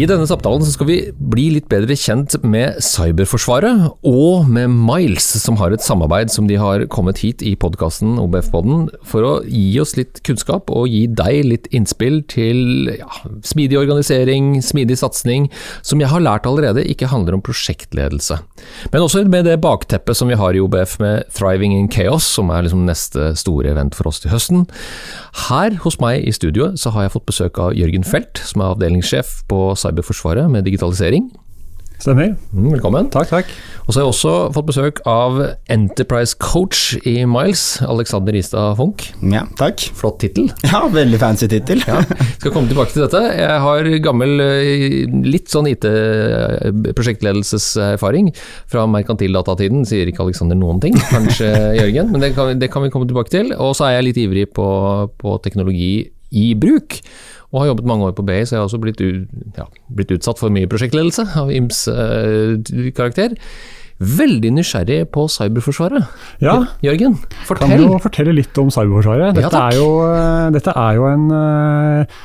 I denne samtalen skal vi bli litt bedre kjent med Cyberforsvaret og med Miles, som har et samarbeid som de har kommet hit i podkasten OBF-podden for å gi oss litt kunnskap og gi deg litt innspill til ja, smidig organisering, smidig satsing, som jeg har lært allerede ikke handler om prosjektledelse. Men også med det bakteppet som vi har i OBF med Thriving in Chaos, som er liksom neste store event for oss til høsten. Her hos meg i studioet så har jeg fått besøk av Jørgen Felt, som er avdelingssjef på Cyberforsvaret med digitalisering. Stemmer. Mm, velkommen. Takk, takk. Og så har jeg også fått besøk av Enterprise Coach i Miles, Alexander Istad Funch. Ja, takk. Flott tittel. Ja, veldig fancy tittel. Ja, skal komme tilbake til dette. Jeg har gammel, eh, litt sånn IT-prosjektledelseserfaring fra merkantildatatiden, sier ikke Alexander noen ting, kanskje Jørgen, men det kan, det kan vi komme tilbake til. Og så er jeg litt ivrig på, på teknologi i bruk og har jobbet mange år på BI, så jeg har også blitt, ja, blitt utsatt for mye prosjektledelse av Ims uh, karakter. Veldig nysgjerrig på cyberforsvaret. Ja, Jørgen, fortell. Kan du fortelle litt om cyberforsvaret? Dette, Ja, er, jo, eh, dette er jo en uh,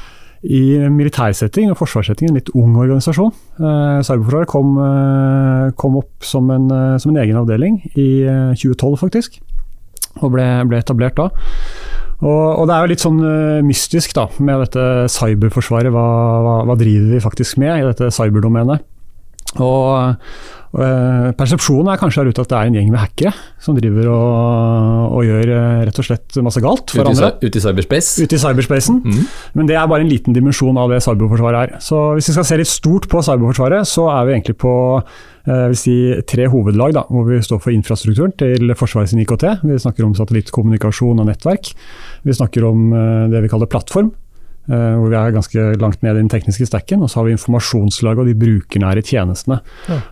i militærsetting og forsvarssetting en litt ung organisasjon. Eh, cyberforsvaret kom, eh, kom opp som en, uh, som en egen avdeling i eh, 2012, faktisk. Og ble, ble etablert da. Og, og det er jo litt sånn uh, mystisk da, med dette cyberforsvaret. Hva, hva, hva driver vi faktisk med i dette cyberdomenet? Og uh, persepsjonen er kanskje der ute at det er en gjeng med hackere som driver og, og gjør uh, rett og slett masse galt for Ute i, andre. ute i cyberspace. Ute i cyberspacen. Men det er bare en liten dimensjon av det cyberforsvaret er. Så hvis vi skal se litt stort på cyberforsvaret, så er vi egentlig på eh, si, tre hovedlag, da, hvor vi står for infrastrukturen til Forsvaret sin IKT. Vi snakker om satellittkommunikasjon og nettverk. Vi snakker om eh, det vi kaller plattform. Eh, Hvor vi er ganske langt ned i den tekniske stacken. Og så har vi informasjonslaget og de brukernære tjenestene.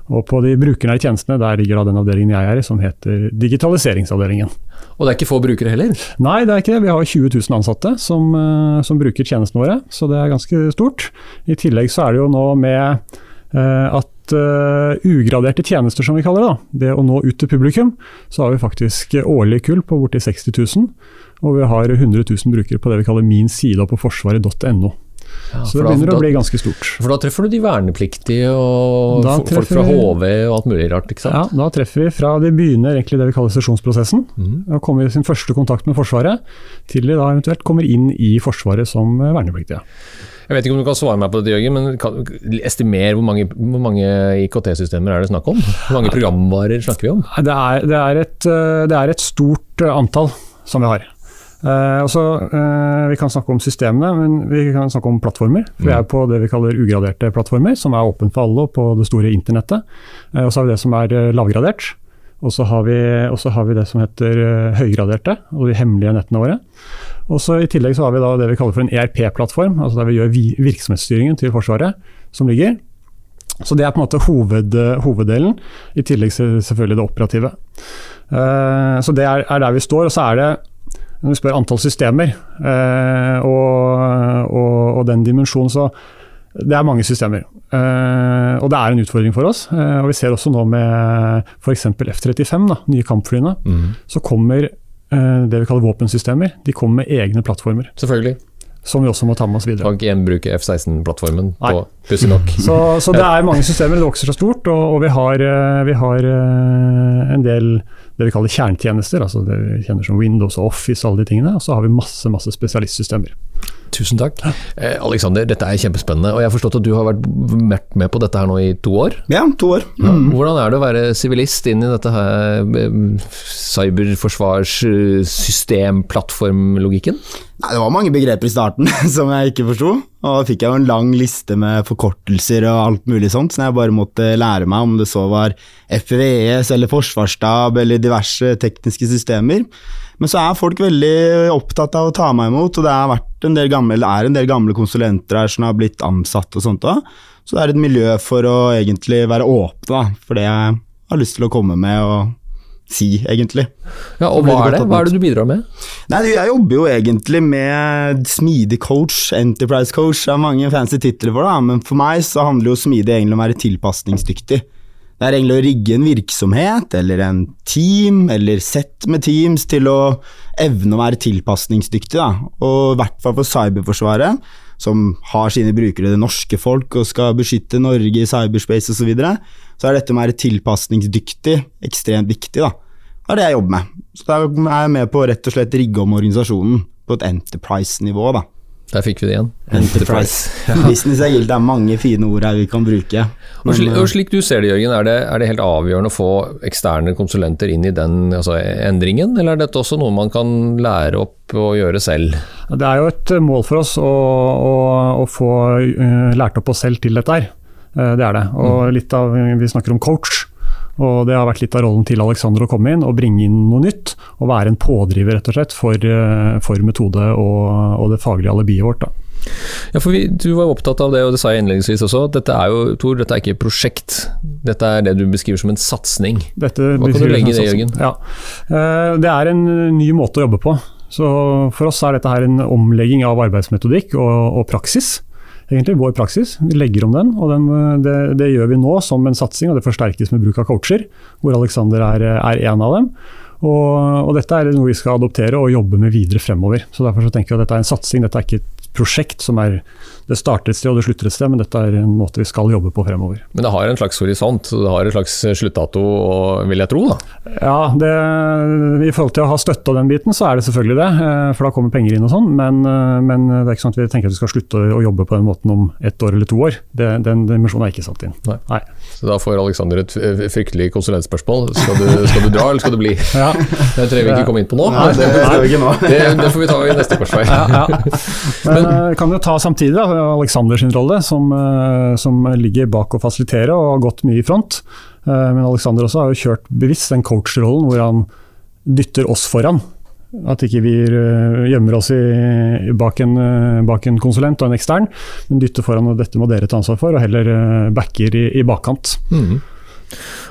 Og på de brukernære tjenestene der ligger da den avdelingen jeg er i, som heter digitaliseringsavdelingen. Og det er ikke få brukere heller. Nei, det er ikke det. Vi har 20 000 ansatte som, eh, som bruker tjenestene våre, så det er ganske stort. I tillegg så er det jo nå med eh, at uh, ugraderte tjenester, som vi kaller det, da, det å nå ut til publikum, så har vi faktisk årlig kull på borti 60 000. Og vi har 100 000 brukere på det vi kaller min side på forsvaret.no. Ja, Så det begynner da- å bli ganske stort. For da treffer du de vernepliktige og folk fra HV og alt mulig rart, ikke sant? Ja, da treffer vi fra de begynner egentlig det vi kaller sesjonsprosessen. og kommer i sin første kontakt med Forsvaret, til de da eventuelt kommer inn i Forsvaret som eh, vernepliktige. Jeg vet ikke om du kan svare meg på det, Jørgen, men kan, estimer hvor mange, mange IKT-systemer er det snakk om? Hvor mange programvarer snakker vi om? Det er, det er, et, eh, det er et stort eh, antall som vi har. Eh, også, eh, vi kan snakke om systemene, men vi kan snakke om plattformer. For Vi er på det vi kaller ugraderte plattformer, som er åpent for alle og på det store internettet. Eh, og så har vi det som er eh, lavgradert. Og så har, har vi det som heter eh, høygraderte, og de hemmelige nettene våre. Og så I tillegg så har vi det vi kaller for en ERP-plattform, altså der vi gjør vi- virksomhetsstyringen til Forsvaret, som ligger. Så det er på en måte hoved, hoveddelen, i tillegg til selvfølgelig det operative. Uh, så det er, er der vi står. Og så er det, når vi spør antall systemer eh, og, og, og den dimensjonen, så det er mange systemer. Eh, og det er en utfordring for oss. Eh, og vi ser også nå med f.eks. F-35, da, nye kampflyene, så kommer eh, det vi kaller våpensystemer. De kommer med egne plattformer, Selvfølgelig. som vi også må ta med oss videre. Kan ikke gjenbruke F-16-plattformen på pussig nok. Så, så det er mange systemer, det vokser så stort, og, og vi har, vi har en del det vi kaller kjernetjenester, altså det vi kjenner som Windows og Office og alle de tingene, og så har vi masse, masse spesialistsystemer. Tusen takk. Eh, Alexander, dette er kjempespennende, og jeg har forstått at du har vært med på dette her nå i to år. Ja, to år. Ja. Hvordan er det å være sivilist inn i dette her eh, cyberforsvarssystemplattformlogikken? Det var mange begreper i starten som jeg ikke forsto. Og da fikk jeg jo en lang liste med forkortelser og alt mulig sånt, som jeg bare måtte lære meg, om det så var FVS eller forsvarsstab eller diverse tekniske systemer. Men så er folk veldig opptatt av å ta meg imot, og det er en del gamle, er en del gamle konsulenter her som har blitt ansatt og sånt òg. Så det er et miljø for å egentlig være åpne da, for det jeg har lyst til å komme med og si, egentlig. Ja, og hva er det? Hva er det du bidrar med? Nei, Jeg jobber jo egentlig med smidig coach, enterprise coach. Det er mange fancy titler for det, men for meg så handler jo smidig egentlig om å være tilpasningsdyktig. Det er egentlig å rigge en virksomhet eller en team eller sett med teams til å evne å være tilpasningsdyktig. Da. Og i hvert fall for Cyberforsvaret, som har sine brukere, det norske folk, og skal beskytte Norge i cyberspace osv., så, videre, så er dette med å være tilpasningsdyktig ekstremt viktig. da. Det er det jeg jobber med. Så da er jeg med på å rett og slett rigge om organisasjonen på et enterprise-nivå. da. Der fikk vi det igjen. Enterprise. Business er gild. det er mange fine ord her vi kan bruke. Og slik, og slik du ser det, Jørgen, er det, er det, helt avgjørende å få eksterne konsulenter inn i den altså, endringen, eller er dette også noe man kan lære opp og gjøre selv? Det er jo et mål for oss å, å, å få uh, lært opp oss selv til dette her. Uh, det er det. Og mm. litt av, Vi snakker om coach. Og Det har vært litt av rollen til Alexander å komme inn og bringe inn noe nytt. Og være en pådriver rett og slett for, eh, for metode og, og, det faglige alibiet vårt. Da. Ja, for vi, Du var opptatt av det, og det sa jeg innledningsvis også. Dette er jo Tor, dette er ikke et prosjekt. Dette er det du beskriver som en satsing. Hva kan du legge i det, Jørgen? Ja. Eh, det er en ny måte å jobbe på. Så For oss er dette her en omlegging av arbeidsmetodikk og, og praksis egentlig vår praksis. Vi legger om den, og den, det, det, gjør vi nå som en satsing, og det forsterkes med bruk av coacher, hvor Alexander er, er en av dem. Og, og, dette er noe vi skal adoptere og jobbe med videre fremover. Så Derfor så tenker jeg at dette er en satsing, dette er ikke et prosjekt som er Det starter et sted og det slutter et sted, men dette er en måte vi skal jobbe på fremover. Men det har en slags horisont, det har en slags sluttdato, vil jeg tro? da? Ja, det, i forhold til å ha støtte av den biten, så er det selvfølgelig det. Eh, for da kommer penger inn og sånn. Men, eh, men, det er ikke sånn at vi tenker at vi skal slutte å jobbe på den måten om ett år eller to år. Det, den dimensjonen er ikke satt inn. Nei. Nei. Så da får Alexander et fryktelig konsulentspørsmål. Skal du, skal du dra, eller skal du bli? Ja. Det trenger vi ikke komme inn på nå. Nei, det, det, det, får vi ta i neste korsvei. Ja, ja. Men, men kan jo ta samtidig da, Alexanders rolle, som, eh, som, ligger bak å fasilitere og har gått mye i front. Eh, men Alexander også har jo kjørt bevisst den coach-rollen hvor han dytter oss foran. At ikke vi eh, gjemmer oss i, bak, en, bak, en, konsulent og en ekstern, men dytter foran og dette må dere ta ansvar for, og heller backer i, i bakkant. Mm.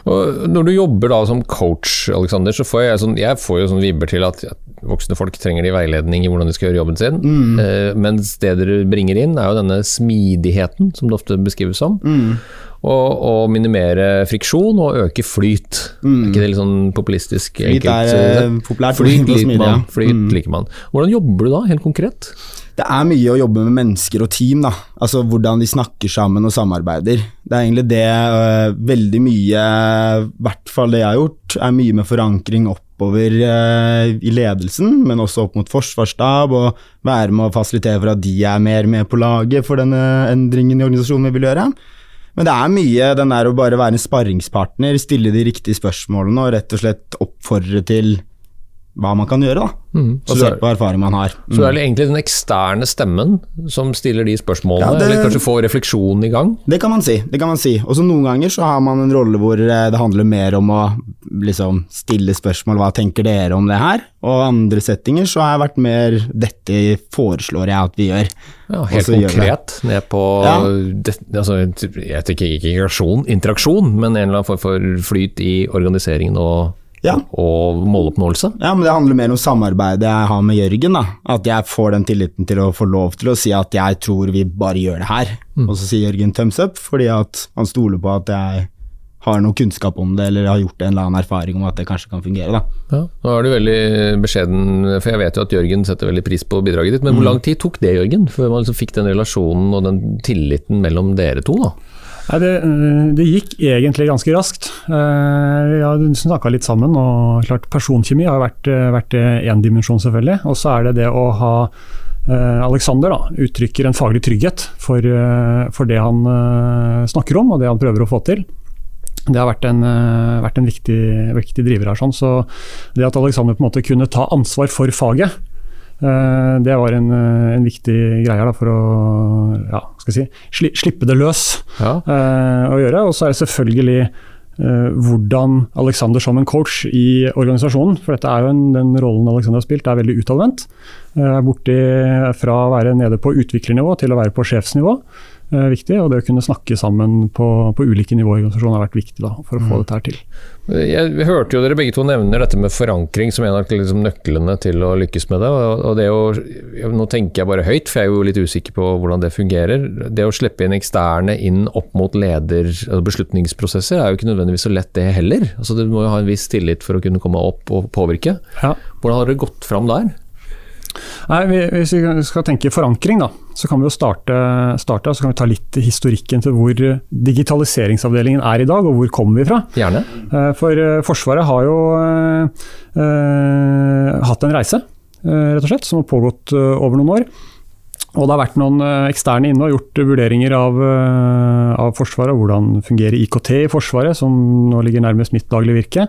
Og når du jobber da som coach, Alexander, så får jeg, sånn, jeg får jo sånn vibber til at voksne folk trenger de veiledning i hvordan de skal gjøre jobben sin. Mm. Eh, mens det dere bringer inn, er jo denne smidigheten, som det ofte beskrives som. Mm. Og, og, minimere friksjon og øke flyt. Mm. Er ikke det litt sånn populistisk? Flyt enkelt? er eh, populært. Flyt, liker man. Flyt mm. liker man. Hvordan jobber du da, helt konkret? Det er mye å jobbe med mennesker og team, da. Altså hvordan de snakker sammen og samarbeider. Det er egentlig det uh, veldig mye, i hvert fall det jeg har gjort, er mye med forankring oppover uh, i ledelsen, men også opp mot forsvarsstab, og være med å fasilitere for at de er mer med på laget for denne endringen i organisasjonen vi vil gjøre. Men det er mye den der å bare være en sparringspartner, stille de riktige spørsmålene og rett og slett oppfordre til hva man kan gjøre, da. Mm. Basert på erfaring man har. Mm. Så det er egentlig den eksterne stemmen som stiller de spørsmålene, ja, det, eller kanskje får refleksjonen i gang? Det kan man si. det kan man si. Og så noen ganger så har man en rolle hvor eh, det handler mer om å liksom stille spørsmål, hva tenker dere om det her? Og andre settinger så har jeg vært mer dette foreslår jeg at vi gjør. Ja, helt konkret, ned på ja. det, altså, Jeg tenker ikke interaksjon, interaksjon, men en eller annen form for flyt i organiseringen og ja. og måloppnåelse? Ja, men det handler mer om samarbeidet jeg har med Jørgen. da. At jeg får den tilliten til å få lov til å si at jeg tror vi bare gjør det her. Mm. Og så sier Jørgen thumbs up, fordi at han stoler på at jeg har noe kunnskap om det, eller har gjort en eller annen erfaring om at det kanskje kan fungere. Da. Ja, Nå er du veldig beskjeden, for jeg vet jo at Jørgen setter veldig pris på bidraget ditt. Men hvor mm. lang tid tok det, Jørgen, før man liksom fikk den relasjonen og den tilliten mellom dere to? da? Nei, det, det, gikk egentlig ganske raskt. Eh, vi har snakka litt sammen. og klart Personkjemi har vært, vært én dimensjon, selvfølgelig. Og så er det det å ha eh, Alexander da, uttrykker en faglig trygghet for, eh, for, det han snakker om og det han prøver å få til. Det har vært en, vært en viktig, viktig, driver her. Sånn. Så det at Alexander på en måte kunne ta ansvar for faget, det var en, eh, en viktig greie da, for å ja, si, slippe det løs ja. uh, å gjøre. Og så er det selvfølgelig hvordan Alexander som en coach i organisasjonen, for dette er jo en, den rollen Alexander har spilt, er veldig utadvendt. Uh, borti fra å være nede på utviklernivå til å være på sjefsnivå. Eh, viktig. Og det å kunne snakke sammen på, på ulike nivåer i organisasjonen har vært viktig da, for å få dette her til. Jeg hørte jo dere begge to nevner dette med forankring som en av liksom, nøklene til å lykkes med det. Og, og det å, nå tenker jeg bare høyt, for jeg er jo litt usikker på hvordan det fungerer. Det å slippe inn eksterne inn opp mot leder- og beslutningsprosesser er jo ikke nødvendigvis så lett det heller. Altså, du må jo ha en viss tillit for å kunne komme opp og påvirke. Ja. Hvordan har dere gått fram der? Nei, vi- Hvis vi skal tenke forankring, da, så kan vi jo starte, starte så kan vi ta litt historikken til hvor digitaliseringsavdelingen er i dag, og hvor kommer vi fra. Gjerne. Eh, For eh, Forsvaret har jo eh, hatt en reise, eh, rett og slett, som har pågått over noen år. Og det har vært noen eksterne inne og gjort vurderinger av, av Forsvaret, hvordan fungerer IKT i Forsvaret, som nå ligger nærmest mitt daglige virke.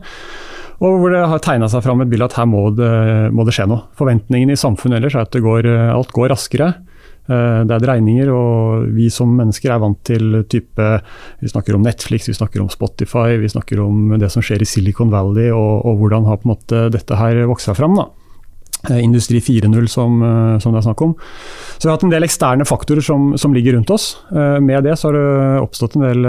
Og hvor det har tegna seg fram et bilde at her må det, må det skje noe. Forventningene i samfunnet ellers er at går, eh, alt går raskere. Eh, Det er dreininger, og vi som mennesker er vant til type Vi snakker om Netflix, vi snakker om Spotify, vi snakker om det som skjer i Silicon Valley, og, og hvordan har på en måte dette her vokst seg fram. da. Eh, Industri 4.0 som, som det er snakk om. Så vi har hatt en del eksterne faktorer som, som ligger rundt oss. Med det så har det oppstått en del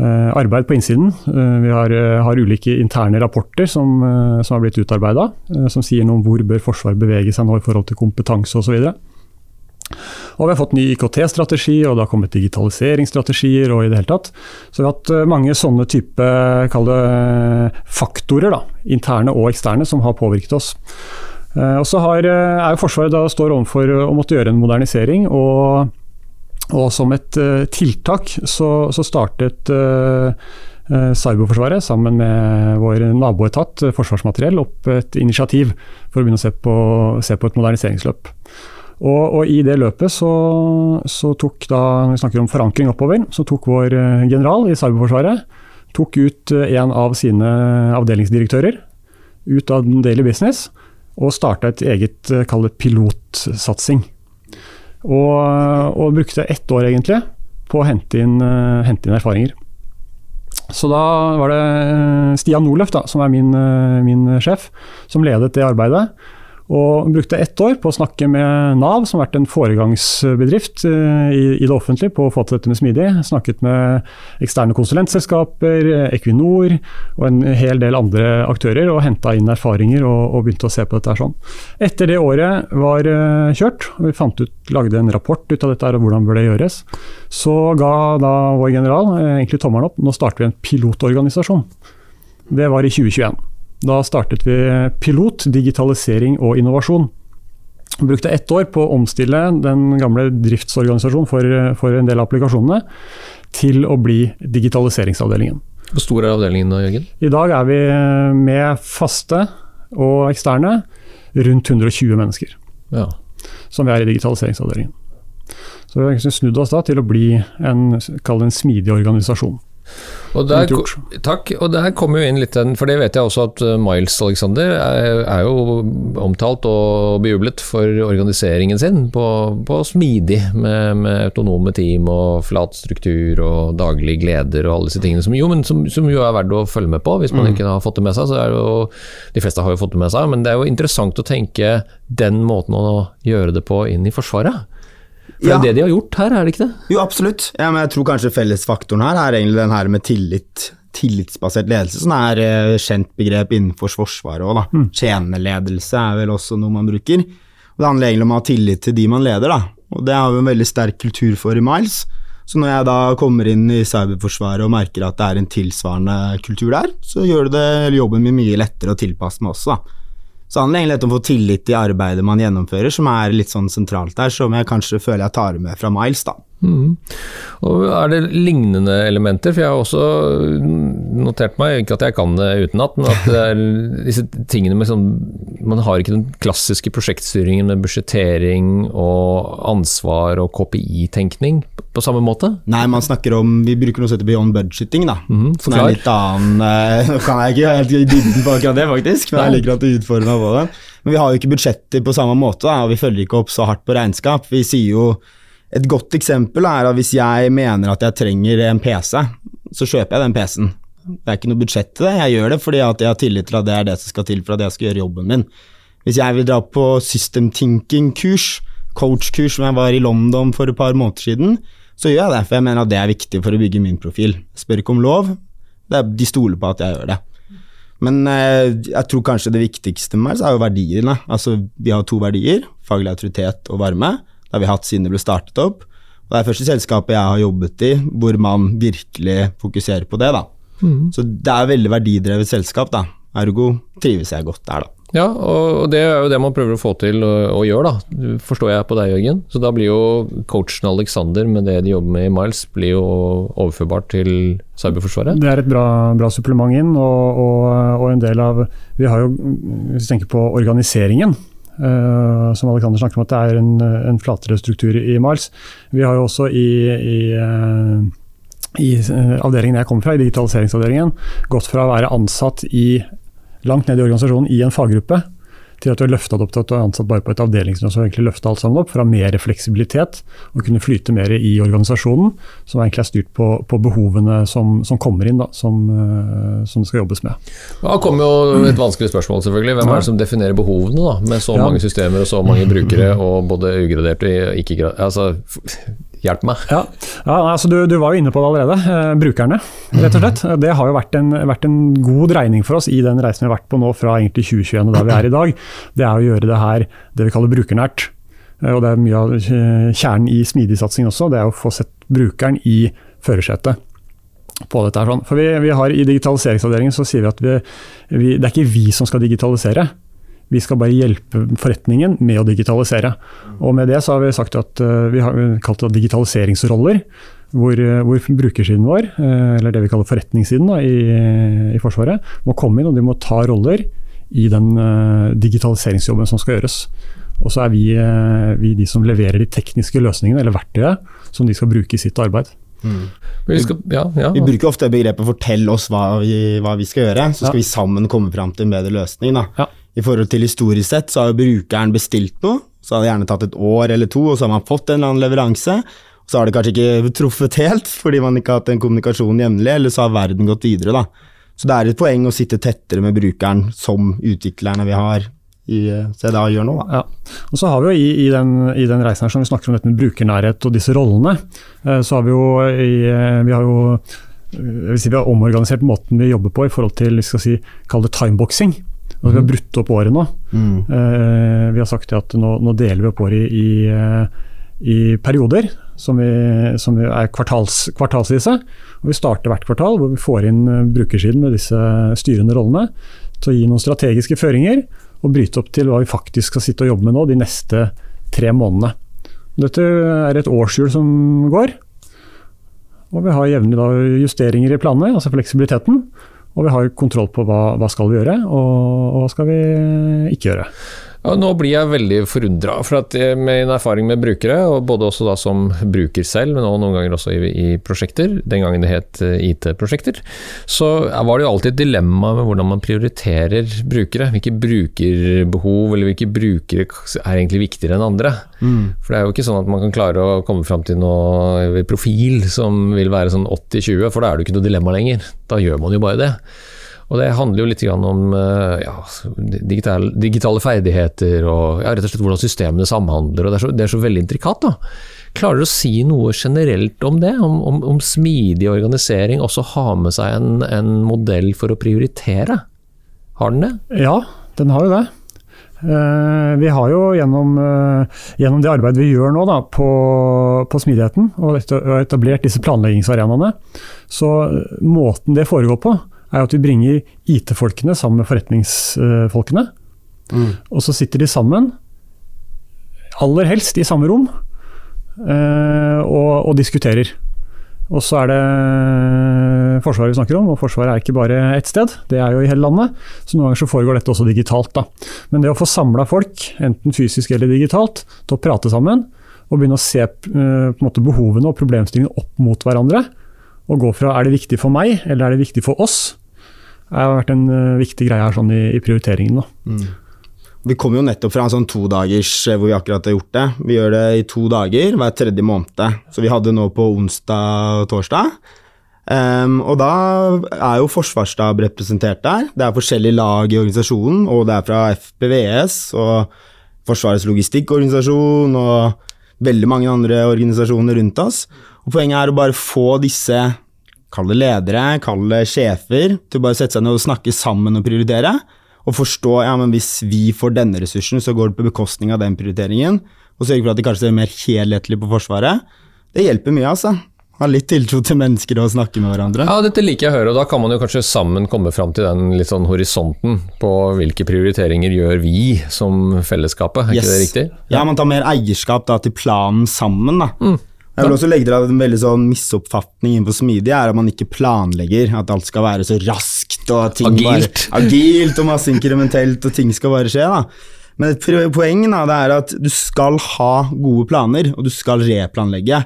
arbeid på innsiden. Eh, Vi har, eh, har ulike interne rapporter som, eh, som har blitt utarbeida, som sier noe om hvor bør Forsvaret bevege seg nå i forhold til kompetanse osv. Og vi har fått ny IKT-strategi, og det har kommet digitaliseringsstrategier. og i det hele tatt. Så vi har hatt eh, mange sånne type det, faktorer, da, interne og eksterne, som har påvirket oss. Eh, Og så eh, er jo Forsvaret da står overfor å måtte gjøre en modernisering. og og som et eh, tiltak så, så startet eh, eh, Cyberforsvaret sammen med vår naboetat Forsvarsmateriell opp et initiativ for å begynne å se på, se på et moderniseringsløp. Og, og I det løpet så, så tok da, når vi snakker om forankring oppover, så tok vår general i Cyberforsvaret tok ut en av sine avdelingsdirektører ut av den Daily Business og starta et eget kall det pilotsatsing. Og, og brukte ett år egentlig på å hente inn, eh, hente inn erfaringer. Så da var det Stian Norløf, da, som er min, eh, min sjef, som ledet det arbeidet. Og brukte ett år på å snakke med Nav, som har vært en foregangsbedrift eh, i, det offentlige på å få til dette med smidig. Snakket med eksterne konsulentselskaper, Equinor og en hel del andre aktører, og henta inn erfaringer og, og begynte å se på dette her sånn. Etter det året var eh, kjørt, og vi fant ut, lagde en rapport ut av dette og hvordan det gjøres, så ga da vår general eh, egentlig tommelen opp. Nå starter vi en pilotorganisasjon. Det var i 2021. Da startet vi pilot, digitalisering og innovasjon. Vi brukte ett år på å omstille den gamle driftsorganisasjonen for, for en del av applikasjonene til å bli digitaliseringsavdelingen. Hvor stor er avdelingen da, Jørgen? I dag er vi med faste og eksterne rundt 120 mennesker Ja. som vi er i digitaliseringsavdelingen. Så vi har snudd oss da til å bli en, en smidig organisasjon. Og der, takk, og der kommer jo inn litt den, for det vet jeg også at uh, Miles Alexander er, er jo omtalt og bejublet for organiseringen sin på, på smidig, med, med autonome team og flat struktur og daglig gleder og alle disse tingene som jo, men som, som jo er verdt å følge med på hvis man ikke har fått det med seg. så er det jo, De fleste har jo fått det med seg, men det er jo interessant å tenke den måten å gjøre det på inn i Forsvaret. For Ja. det er det de har gjort her, er det ikke det? Jo, absolutt. Ja, men jeg tror kanskje fellesfaktoren her er egentlig den her med tillit. Tillitsbasert ledelse, som er eh, kjent begrep innenfor Forsvaret òg, da. Tjenerledelse er vel også noe man bruker. Og det handler egentlig om å ha tillit til de man leder, da. Og det har vi en veldig sterk kultur for i Miles. Så når jeg da kommer inn i cyberforsvaret og merker at det er en tilsvarende kultur der, så gjør det jobben min mye lettere å tilpasse meg også, da. Så det handler egentlig om å få tillit i arbeidet man gjennomfører, som er litt sånn sentralt der, som jeg kanskje føler jeg tar med fra Miles, da. Og Er det lignende elementer? For jeg har også notert meg, ikke at jeg kan det utenat, men at det er disse tingene med sånn Man har ikke den klassiske prosjektstyringen med budsjettering og ansvar og KPI-tenkning på samme måte? Nei, man snakker om Vi bruker noe som heter beyond budgeting, da. Mm, som er litt annen eh, Nå kan jeg ikke helt i dybden på akkurat det, faktisk, men jeg liker at du utfordrer meg på det. Men vi har jo ikke budsjetter på samme måte, da, og vi følger ikke opp så hardt på regnskap. Vi sier jo Et godt eksempel er at hvis jeg mener at jeg trenger en PC, så kjøper jeg den PC-en. Det er ikke noe budsjett til det, jeg gjør det fordi jeg har tillit til at det er det som skal til for at jeg skal gjøre jobben min. Hvis jeg vil dra på system thinking-kurs, coach-kurs som jeg var i London for et par måneder siden, så gjør jeg det, for jeg mener at det er viktig for å bygge min profil. Spør ikke om lov, er, de stoler på at jeg gjør det. Men eh, jeg tror kanskje det viktigste med meg er jo verdiene. Altså, vi har to verdier, faglig autoritet og varme. Det har vi hatt siden det ble startet opp. Og det er første selskapet jeg har jobbet i hvor man virkelig fokuserer på det. da. Så det er et veldig verdidrevet selskap, da. Ergo trives jeg godt der, da. Ja, og det er jo det man prøver å få til å gjøre, da. Forstår jeg på deg, Jørgen. Så da blir jo coachen Alexander med det de jobber med i Miles, blir jo overførbart til Cyberforsvaret. Det er et bra, bra supplement inn, og, og, og en del av Vi har jo, hvis vi tenker på organiseringen, eh, som Alexander snakker om at det er en, en flatere struktur i Mars. Vi har jo også i, i uh, i eh, avdelingen jeg kommer fra, i digitaliseringsavdelingen, gått fra å være ansatt i, langt ned i organisasjonen i en faggruppe, til at du har løfta det opp til at du er ansatt bare på et avdelingsnivå. Så egentlig løfta alt sammen opp for å ha mer fleksibilitet og kunne flyte mer i organisasjonen, som egentlig er styrt på, på behovene som, som, kommer inn, da, som, uh, som det skal jobbes med. Da kommer jo et vanskelig spørsmål, selvfølgelig. Hvem er det som definerer behovene, da? Med så mange systemer og så mange brukere, og både ugraderte og ikke-graderte Altså, hjelp meg. Ja, ja altså du, du var jo inne på det allerede. Eh, brukerne, rett og slett. Det har jo vært en, vært en god dreining for oss i den reisen vi har vært på nå fra egentlig 2021 og der vi er i dag. Det er å gjøre det her det vi kaller brukernært. Eh, og det er mye av kjernen i smidigsatsing også. Det er å få sett brukeren i førersetet. På dette her sånn. For vi, vi har I digitaliseringsavdelingen så sier vi at vi, vi, det er ikke vi som skal digitalisere. Vi skal bare hjelpe forretningen med å digitalisere. Og med det så har vi sagt at eh, vi har kalt det digitaliseringsroller. Hvor, eh, hvor brukersiden vår, eh, eller det vi kaller forretningssiden da, i, i Forsvaret, må komme inn og de må ta roller i den digitaliseringsjobben som skal gjøres. Og så er vi, vi de som leverer de tekniske løsningene, eller verktøyet, som de skal bruke i sitt arbeid. Vi skal, ja, ja. Vi bruker ofte begrepet 'fortell oss hva vi, hva vi skal gjøre', så skal Ja. vi sammen komme fram til en bedre løsning. Da. I forhold til historisk sett så har jo brukeren bestilt noe, så har det gjerne tatt et år eller to, og så har man fått en eller annen leveranse. og Så har det kanskje ikke truffet helt, fordi man ikke har hatt en kommunikasjon jevnlig, eller så har verden gått videre. da. Så det er et poeng å sitte tettere med brukeren, som utviklerne vi har i eh, CDA gjør nå. da. Ja. Og så har vi jo i, i, den, i den reisen her som vi snakker om dette med brukernærhet og disse rollene, eh, så har vi jo, i, eh, vi har jo jeg vil si vi har omorganisert måten vi jobber på i forhold til vi skal si, kall det timeboxing. Altså, Vi har brutt opp året nå. Eh, vi har sagt at nå, nå deler vi opp året i, i, eh, i perioder, som, vi, som vi er kvartals, kvartalsvise. Og vi starter hvert kvartal hvor vi får inn eh, brukersiden med disse styrende rollene til å gi noen strategiske føringer og bryte opp til hva vi faktisk skal sitte og jobbe med nå de neste tre månedene. Dette er et årshjul som går, og vi har jevnlig justeringer i planene, altså fleksibiliteten. Og vi har kontroll på hva, hva skal vi gjøre, og, og hva skal vi ikke gjøre. Ja, nå blir jeg veldig forundra, for at eh, med en erfaring med brukere, og både også da som bruker selv, men også noen ganger også i, i prosjekter, den gangen det het eh, IT-prosjekter, så var det jo alltid et dilemma med hvordan man prioriterer brukere. Hvilke brukerbehov eller hvilke brukere er egentlig viktigere enn andre. For det er jo ikke sånn at man kan klare å komme fram til noe profil som vil være sånn 80-20, for da er det jo ikke noe dilemma lenger. Da gjør man jo bare det. Og det handler jo litt om eh, ja, digitale, digitale ferdigheter og ja, rett og slett hvordan systemene samhandler. og Det er så, det er så veldig intrikat. da. Klarer du å si noe generelt om det? Om, om, om smidig organisering også har med seg en, en modell for å prioritere? Har den det? Ja, den har jo det. Eh, vi har jo gjennom, eh, gjennom det arbeidet vi gjør nå da, på, på smidigheten, og etablert disse planleggingsarenaene, så måten det foregår på, er at vi bringer IT-folkene sammen med forretningsfolkene. Og så sitter de sammen, aller helst i samme rom, eh, og, og diskuterer. Og så er det Forsvaret vi snakker om, og Forsvaret er ikke bare ett sted, det er jo i hele landet. Så noen ganger så foregår dette også digitalt. Da. Men det å få samla folk, enten fysisk eller digitalt, til å prate sammen, og begynne å se eh, på en måte behovene og problemstillingene opp mot hverandre, og gå fra er det viktig for meg, eller er det viktig for oss, har vært en eh, viktig greie her sånn i, i prioriteringen. Da. Vi kommer jo nettopp fra en sånn todagers eh, hvor vi akkurat har gjort det. Vi gjør det i to dager hver tredje måned. Så vi hadde nå på onsdag og torsdag. Um, og da er jo Forsvarsstab representert der. Det er forskjellige lag i organisasjonen, og det er fra FPVS og Forsvarets logistikkorganisasjon og veldig mange andre organisasjoner rundt oss. Og Poenget er å bare få disse, kall det ledere, kall det sjefer, til å bare sette seg ned og snakke sammen og prioritere. Og forstå ja, men hvis vi får denne ressursen, så går det på bekostning av den prioriteringen. Og sørge for at de kanskje ser mer helhetlig på Forsvaret. Det hjelper mye, altså. Ha litt tiltro til mennesker og snakke med hverandre. Ja, dette liker jeg å høre, og da kan man jo kanskje sammen komme fram til den litt sånn horisonten på hvilke prioriteringer gjør vi som fellesskapet, er Yes. ikke det riktig? Ja, man tar mer eierskap da, til planen sammen. Da. Mm. Jeg vil også legge til at En veldig sånn misoppfatning innenfor smidig er at man ikke planlegger. At alt skal være så raskt og ting Agilt. Bare, agilt og masse inkrementelt og ting skal bare skje. da. Men et poeng da, det er at du skal ha gode planer, og du skal replanlegge.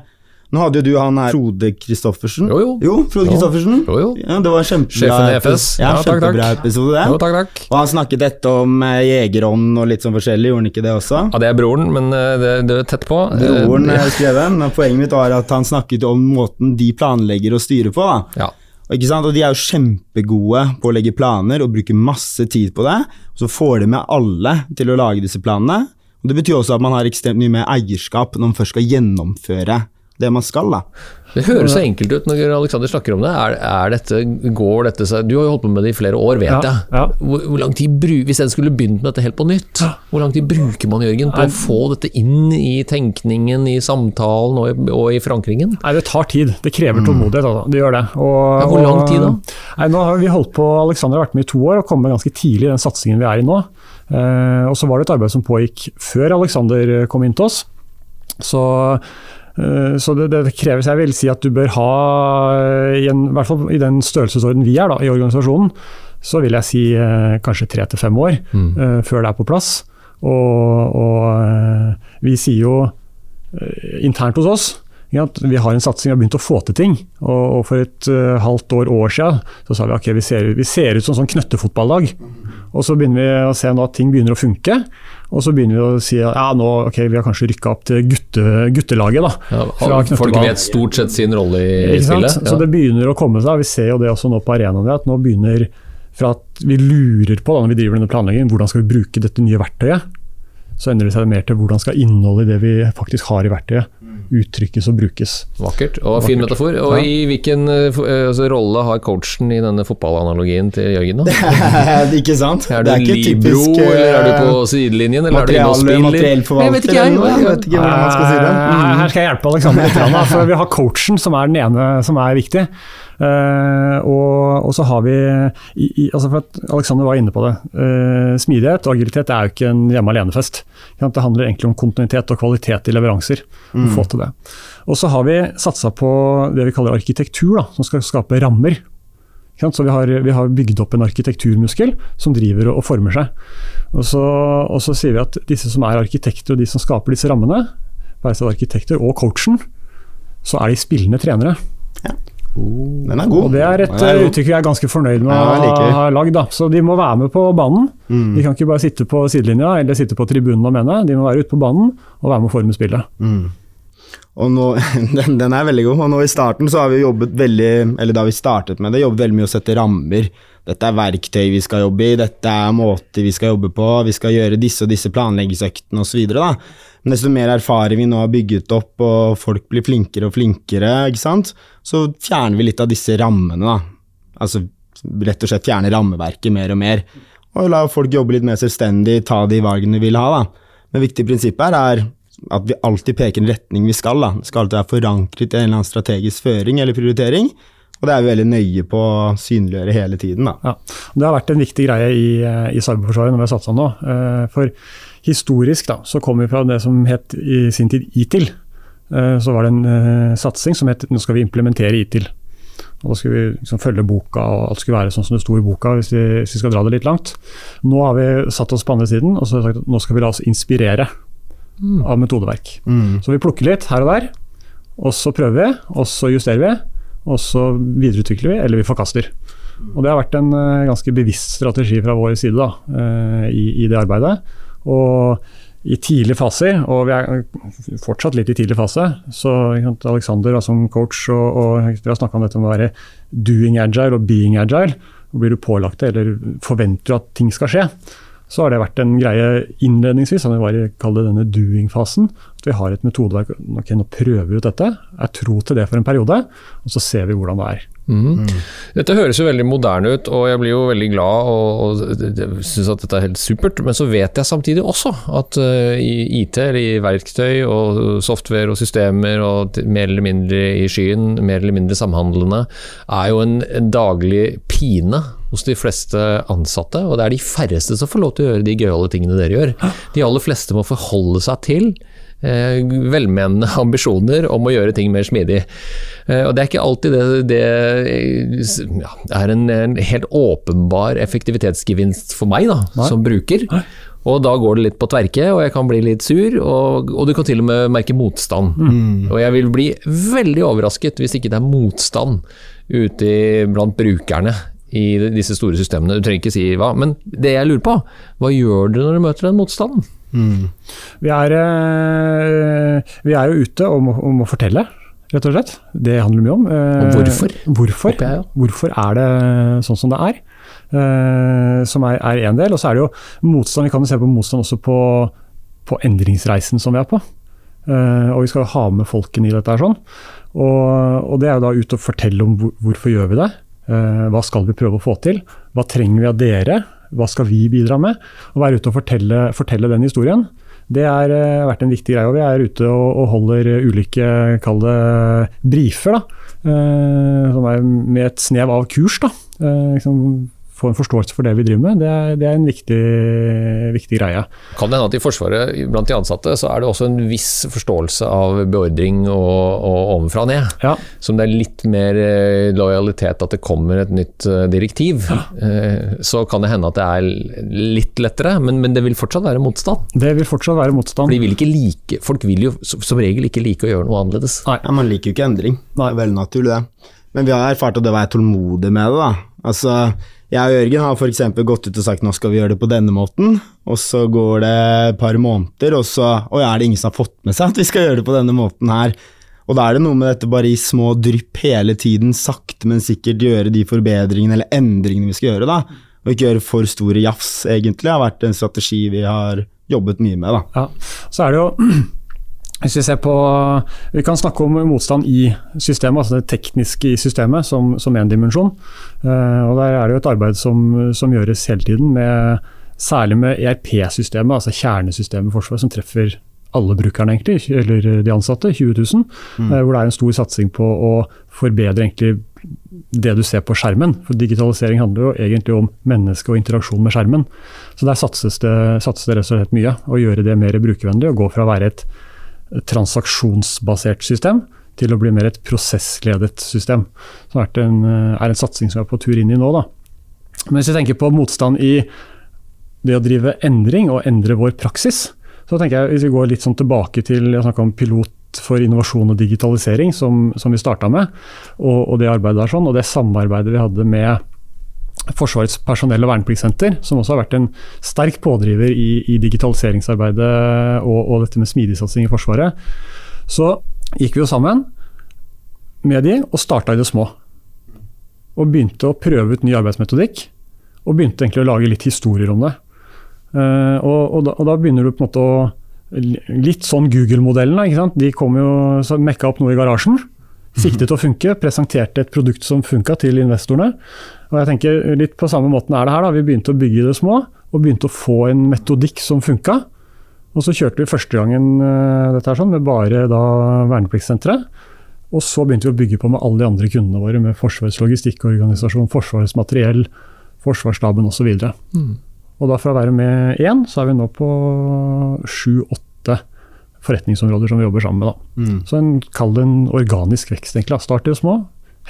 Nå hadde jo du han her Frode Christoffersen. Jo, jo. jo Frode Jo. Christoffersen. Jo, jo. Ja, det var en kjempebra episode. Ja, Ja, takk, takk. kjempebra episode, det. Jo, takk, takk. Og han snakket dette om eh, jegerånd og litt sånn forskjellig, gjorde han ikke det også? Ja, det er broren, men eh, det, det er tett på. Eh, Broren ja. skrev skrevet, men poenget mitt var at han snakket om måten de planlegger og styrer på. Da. Ja. Og, ikke sant? og De er jo kjempegode på å legge planer og bruke masse tid på det. Og så får de med alle til å lage disse planene. Og Det betyr også at man har ekstremt mye mer eierskap når man først skal gjennomføre det man skal. da. Det høres så enkelt ut når Alexander snakker om det. Er, er dette, går dette seg Du har jo holdt på med det i flere år, vet Ja, jeg. ja. Hvor, hvor lang tid bru, Hvis jeg skulle begynt med dette helt på nytt, hvor lang tid bruker man Jørgen, på å få dette inn i tenkningen, i samtalen og i, og i forankringen? Nei, det tar tid. Det krever tålmodighet. Altså. Det gjør det. Og, Ja, hvor lang tid da? Nei, nå har vi holdt på, Alexander har vært med i to år og kommet ganske tidlig i den satsingen vi er i nå. Eh, og så var det et arbeid som pågikk før Alexander kom inn til oss. Så, så det, det kreves, jeg vil si at du bør ha, i, en, i hvert fall i den størrelsesorden vi er da, i organisasjonen, så vil jeg si eh, kanskje tre til fem år eh, før det er på plass. Og, og eh, vi sier jo eh, internt hos oss ja, at vi har en satsing, vi har begynt å få til ting. Og, og for et eh, halvt år, år siden så sa vi ok, vi ser, vi ser ut som sånn knøttefotballag. Og så begynner vi å se at ting begynner å funke. Og så begynner vi å si at ja, nå, okay, vi har kanskje rykka opp til gutte, guttelaget. da. Ja, folk vet stort sett sin rolle i spillet. Så det begynner å komme seg. Vi ser jo det også nå på arenaen. At nå begynner fra at vi lurer på da, når vi driver denne planleggingen, hvordan skal vi bruke dette nye verktøyet, så endrer det seg mer til hvordan skal innholdet i det vi faktisk har i verktøyet, uttrykkes og brukes. Vakkert, og fin metafor. Og Ja. i hvilken eh, eh, altså, rolle har coachen i denne fotballanalogien til Jørgen? da? ikke sant? Er du Det ikke libero, typisk, eh, eller er du på sidelinjen, eller er du inne og spiller? vet ikke, jeg. noe, jeg vet ikke hvordan man skal si det. Mm. Her skal jeg hjelpe Alexander litt. For vi har coachen, som er den ene som er viktig. Eh, og, og så har vi altså for at Alexander var inne på det. eh, smidighet og agilitet er jo ikke en hjemme alene-fest. Det handler egentlig om kontinuitet og kvalitet i leveranser. å Få til det. Og så har vi satsa på det vi kaller arkitektur, da, som skal skape rammer. Så vi har, vi har bygd opp en arkitekturmuskel som driver og, og former seg. Og så, og så sier vi at disse som er arkitekter og de som skaper disse rammene, være seg arkitekter og coachen, så er de spillende trenere. Den er god. Og det er et eh, uttrykk vi er ganske fornøyd med Ja, å ha lagd. Så de må være med på banen. Mm. De kan ikke bare sitte på sidelinja eller sitte på tribunen og mene. De må være ute på banen og være med å forme spillet. Og nå, den, den er veldig god. Og nå i starten så har vi jobbet veldig Eller da vi startet med det, jobbet veldig mye å sette rammer. Dette er verktøy vi skal jobbe i, dette er måter vi skal jobbe på, vi skal gjøre disse og disse planleggingsøktene osv. Men desto mer erfaring vi nå har bygget opp, og folk blir flinkere og flinkere, ikke sant? så fjerner vi litt av disse rammene. da. Altså rett og slett fjerne rammeverket mer og mer. Og la folk jobbe litt mer selvstendig, ta de valgene de vil ha. da. Men viktig prinsipp her er at vi alltid peker en retning vi skal. da. Det skal alltid være forankret i en eller annen strategisk føring eller prioritering. Og det er vi veldig nøye på å synliggjøre hele tiden. da. Ja. Det har vært en viktig greie i, eh, i cyberforsvaret når vi har satsa nå. Eh, For historisk da, så kom vi fra det som het i sin tid ITIL. Eh, Så var det en satsing som het nå skal vi implementere ITIL. Og da skulle vi liksom følge boka, og alt skulle være sånn som det sto i boka, hvis vi, hvis vi skal dra det litt langt. Nå har vi satt oss på andre siden og så har vi sagt at nå skal vi la oss inspirere av metodeverk. Så vi plukker litt her og der, og så prøver vi, og så justerer vi, og så videreutvikler vi, eller vi forkaster. Og Det har vært en eh, ganske bevisst strategi fra vår side da, eh, i, i det arbeidet. Og i tidlige faser, og vi er fortsatt litt i tidlig fase, så Alexander som coach, og, og vi har snakka om dette med å være doing agile og being agile. Og Blir du pålagt det, eller forventer du at ting skal skje, så har det vært en greie innledningsvis, som vi var i det denne doing-fasen. At vi har et metodeverk. Ok, nå prøver vi ut dette. Er tro til det for en periode, og så ser vi hvordan det er. Mm. Dette høres jo veldig moderne ut, og jeg blir jo veldig glad og, og syns at dette er helt supert. Men så vet jeg samtidig også at uh, i IT, eller i verktøy og software og systemer og mer eller mindre i skyen, mer eller mindre samhandlende, er jo en, en daglig pine hos de fleste ansatte. Og det er de færreste som får lov til å gjøre de gøyale tingene dere gjør. De aller fleste må forholde seg til Eh, velmenende ambisjoner om å gjøre ting mer smidig. Eh, og Det er ikke alltid det, det ja, er en, en, helt åpenbar effektivitetsgevinst for meg da, som bruker. Og da går det litt på tverke, og jeg kan bli litt sur, og, og du kan til og med merke motstand. Mm. Og jeg vil bli veldig overrasket hvis ikke det er motstand ute blant brukerne i disse store systemene. Du trenger ikke si hva, men det jeg lurer på, hva gjør dere når du møter den motstanden? Mm. Vi, er, eh, vi, er, jo ute om, om, å fortelle, rett og slett. Det handler mye om. Eh, og hvorfor? Hvorfor, jeg, ja. hvorfor er det sånn som det er? Eh, som er én del. Og så er det jo motstand. Vi kan jo se på motstand også på, på endringsreisen som vi er på. og vi skal ha med folkene i dette her sånn. Og, og, det er jo da ut og fortelle om hvor, hvorfor gjør vi det. Hva skal vi prøve å få til? Hva trenger vi av dere? Hva skal vi bidra med? Å være ute og fortelle, fortelle den historien. Det har uh, vært en viktig greie. og Vi er ute og, og holder ulike kall det briefer. da, uh, som er Med et snev av kurs. da, Eh, liksom, få en forståelse for det vi driver med, det er, det er en viktig, viktig, greie. Kan det hende at i Forsvaret, blant de ansatte, så er det også en viss forståelse av beordring og, og ovenfra og ned? Ja. Som det er litt mer eh, lojalitet at det kommer et nytt eh, direktiv. Ja. Eh, så kan det hende at det er litt lettere, men, men, det vil fortsatt være motstand? Det vil fortsatt være motstand. For vil like, folk vil jo som regel ikke like å gjøre noe annerledes. Nei, ja, Man liker jo ikke endring. Nei. Det er veldig naturlig, det. Men vi har erfart at det å være tålmodig med det, da. Altså, jeg og Jørgen har f.eks. gått ut og sagt nå skal vi gjøre det på denne måten, og så går det et par måneder, og så og er det ingen som har fått med seg at vi skal gjøre det på denne måten her? Og da er det noe med dette bare i små drypp hele tiden, sakte, men sikkert gjøre de forbedringene eller endringene vi skal gjøre, da. Og ikke gjøre for store jafs, egentlig, har vært en strategi vi har jobbet mye med, da. Ja, så er det jo Hvis vi ser på Vi kan snakke om motstand i systemet, altså det tekniske i systemet, som, som en dimensjon. Uh, og Der er det jo et arbeid som, som gjøres hele tiden, med, særlig med ERP-systemet, altså kjernesystemet i Forsvaret, som treffer alle brukerne, egentlig, eller de ansatte, 20 000. Mm. Uh, hvor det er en stor satsing på å forbedre egentlig det du ser på skjermen. For digitalisering handler jo egentlig om menneske og interaksjon med skjermen. Så der satses det, satses det rett og slett mye. Å gjøre det mer brukervennlig og gå fra å være et transaksjonsbasert system til å bli mer et prosessledet system. Som er en, er en satsing som vi er på tur inn i nå. Da. Men hvis vi tenker på motstand i det å drive endring og endre vår praksis, så tenker jeg hvis vi går litt sånn tilbake til jeg om pilot for innovasjon og digitalisering, som, som vi starta med, og, og, det arbeidet der sånn, og det samarbeidet vi hadde med Forsvarets personell- og vernepliktssenter, som også har vært en sterk pådriver i, i digitaliseringsarbeidet og, og, dette med smidigsatsing i Forsvaret, så gikk vi jo sammen med de og starta i det små. Og begynte å prøve ut ny arbeidsmetodikk, og begynte egentlig å lage litt historier om det. Uh, og, og, da, og, da, begynner du på en måte å Litt sånn Google-modellen. De kom jo så mekka opp noe i garasjen. Siktet til å funke, presenterte et produkt som funka til investorene. Og jeg tenker Litt på samme måten er det her. da, Vi begynte å bygge det små, og begynte å få en metodikk som funka. Og så kjørte vi første gangen uh, dette her sånn, med bare da vernepliktssenteret. Og så begynte vi å bygge på med alle de andre kundene våre, med Forsvarets logistikkorganisasjon, Forsvarets materiell, Forsvarsstaben osv. Mm. Og da fra å være med én, så er vi nå på sju-åtte forretningsområder som vi jobber sammen med. Mm. Så en, kall det en organisk vekst, egentlig. Start i det små,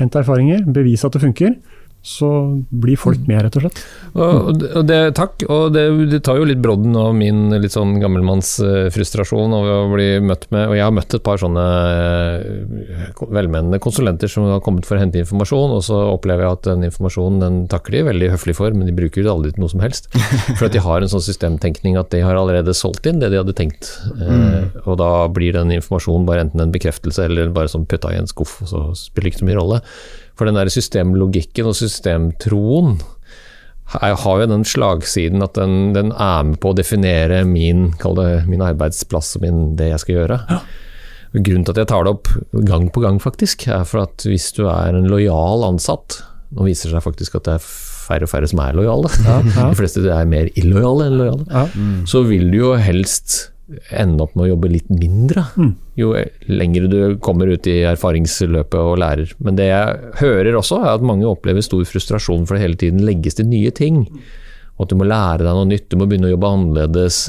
hent erfaringer, bevis at det funker så blir folk med, rett og slett. Og, og det, takk, og det, det, tar jo litt brodden av min litt sånn gammelmannsfrustrasjon over å bli møtt med Og jeg har møtt et par sånne eh, velmenende konsulenter som har kommet for å hente informasjon, og så opplever jeg at den informasjonen den takker de veldig høflig for, men de bruker det aldri til noe som helst. For at de har en sånn systemtenkning at de har allerede solgt inn det de hadde tenkt. Eh, mm. Og da blir den informasjonen bare enten en bekreftelse eller bare sånn putta i en skuff, og så spiller det ikke så mye rolle. For den der systemlogikken og systemtroen jeg har jo den slagsiden at den, den er med på å definere min, det, min arbeidsplass og min, det jeg skal gjøre. Grunnen til at jeg tar det opp gang på gang, faktisk, er for at hvis du er en lojal ansatt Nå viser det seg faktisk at det er færre og færre som er lojale. De fleste er mer illojale enn lojale. Så vil du jo helst ende opp med å jobbe litt mindre. Jo lenger du kommer ut i erfaringsløpet og lærer. Men det jeg hører også, er at mange opplever stor frustrasjon for det hele tiden legges til nye ting. Og at du må lære deg noe nytt, du må begynne å jobbe annerledes.